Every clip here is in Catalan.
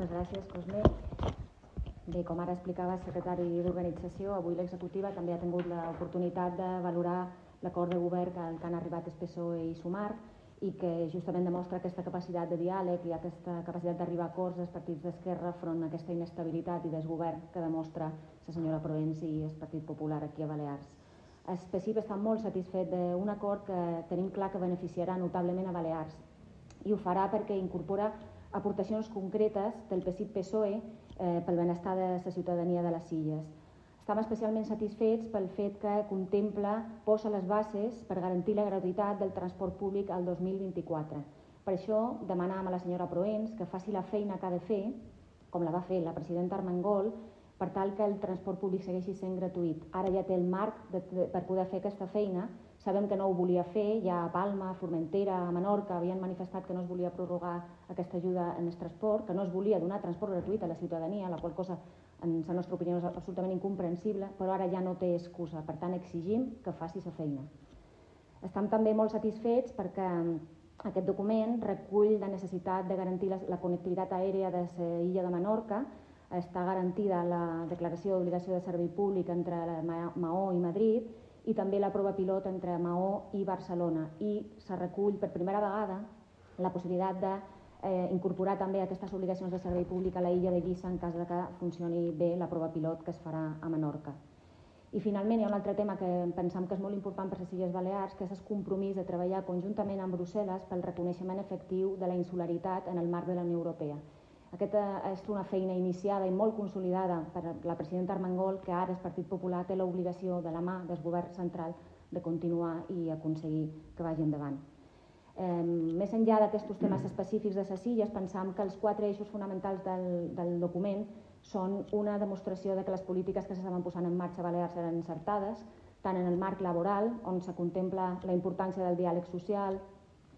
Moltes gràcies, Cosme. Bé, com ara explicava el secretari d'Organització, avui l'executiva també ha tingut l'oportunitat de valorar l'acord de govern que, que han arribat el PSOE i Sumar i que justament demostra aquesta capacitat de diàleg i aquesta capacitat d'arribar a acords dels partits d'esquerra front a aquesta inestabilitat i desgovern que demostra la senyora Provenç i el Partit Popular aquí a Balears. El està molt satisfet d'un acord que tenim clar que beneficiarà notablement a Balears i ho farà perquè incorpora aportacions concretes del PSIP-PSOE eh, pel benestar de la ciutadania de les Illes. Estem especialment satisfets pel fet que contempla, posa les bases per garantir la gratuïtat del transport públic al 2024. Per això demanàvem a la senyora Proens que faci la feina que ha de fer, com la va fer la presidenta Armengol, per tal que el transport públic segueixi sent gratuït. Ara ja té el marc de, de, per poder fer aquesta feina. Sabem que no ho volia fer, ja a Palma, a Formentera, a Menorca havien manifestat que no es volia prorrogar aquesta ajuda en el transport, que no es volia donar transport gratuït a la ciutadania, la qual cosa en la nostra opinió és absolutament incomprensible, però ara ja no té excusa, per tant exigim que faci la feina. Estem també molt satisfets perquè aquest document recull la necessitat de garantir la, la connectivitat aèria de l'illa de Menorca, està garantida la declaració d'obligació de servei públic entre Maó i Madrid i també la prova pilot entre Maó i Barcelona i se recull per primera vegada la possibilitat de eh, incorporar també aquestes obligacions de servei públic a la illa de Guissa en cas de que funcioni bé la prova pilot que es farà a Menorca. I finalment hi ha un altre tema que pensam que és molt important per les Illes Balears, que és el compromís de treballar conjuntament amb Brussel·les pel reconeixement efectiu de la insularitat en el marc de la Unió Europea. Aquesta és una feina iniciada i molt consolidada per la presidenta Armengol, que ara el Partit Popular té l'obligació de la mà del govern central de continuar i aconseguir que vagi endavant. Eh, més enllà d'aquests temes específics de les illes, pensam que els quatre eixos fonamentals del, del document són una demostració de que les polítiques que s'estaven posant en marxa a Balears eren encertades, tant en el marc laboral, on se contempla la importància del diàleg social,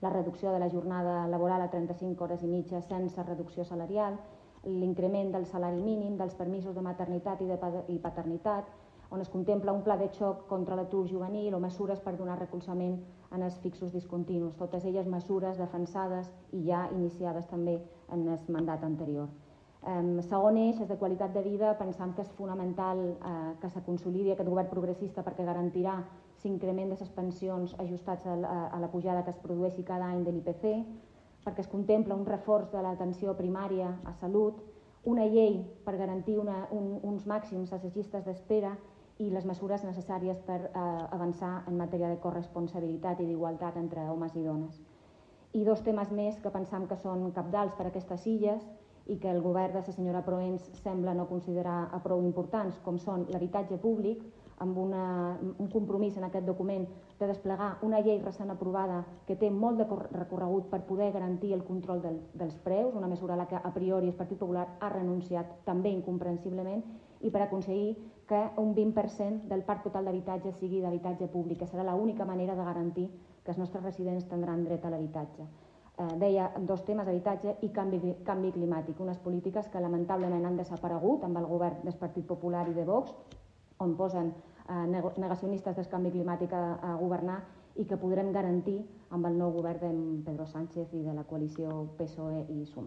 la reducció de la jornada laboral a 35 hores i mitja sense reducció salarial, l'increment del salari mínim, dels permisos de maternitat i, de, paternitat, on es contempla un pla de xoc contra l'atur juvenil o mesures per donar recolzament en els fixos discontinus, totes elles mesures defensades i ja iniciades també en el mandat anterior. Segon eix és de qualitat de vida, pensam que és fonamental uh, que se consolidi aquest govern progressista perquè garantirà l'increment de les pensions ajustats a a la pujada que es produeixi cada any de l'IPC, perquè es contempla un reforç de l'atenció primària a salut, una llei per garantir una, un, uns màxims a les llistes d'espera i les mesures necessàries per eh, avançar en matèria de corresponsabilitat i d'igualtat entre homes i dones. I dos temes més que pensam que són capdals per a aquestes illes i que el govern de la senyora Proens sembla no considerar a prou importants, com són l'habitatge públic, amb una, un compromís en aquest document de desplegar una llei recent aprovada que té molt de recorregut per poder garantir el control del, dels preus, una mesura a la que a priori el Partit Popular ha renunciat també incomprensiblement, i per aconseguir que un 20% del parc total d'habitatge sigui d'habitatge públic, que serà l'única manera de garantir que els nostres residents tindran dret a l'habitatge. Eh, deia dos temes, habitatge i canvi, canvi climàtic, unes polítiques que lamentablement han desaparegut amb el govern del Partit Popular i de Vox, on posen eh, negacionistes del canvi climàtic a, a governar i que podrem garantir amb el nou govern de Pedro Sánchez i de la coalició PSOE i Sumar.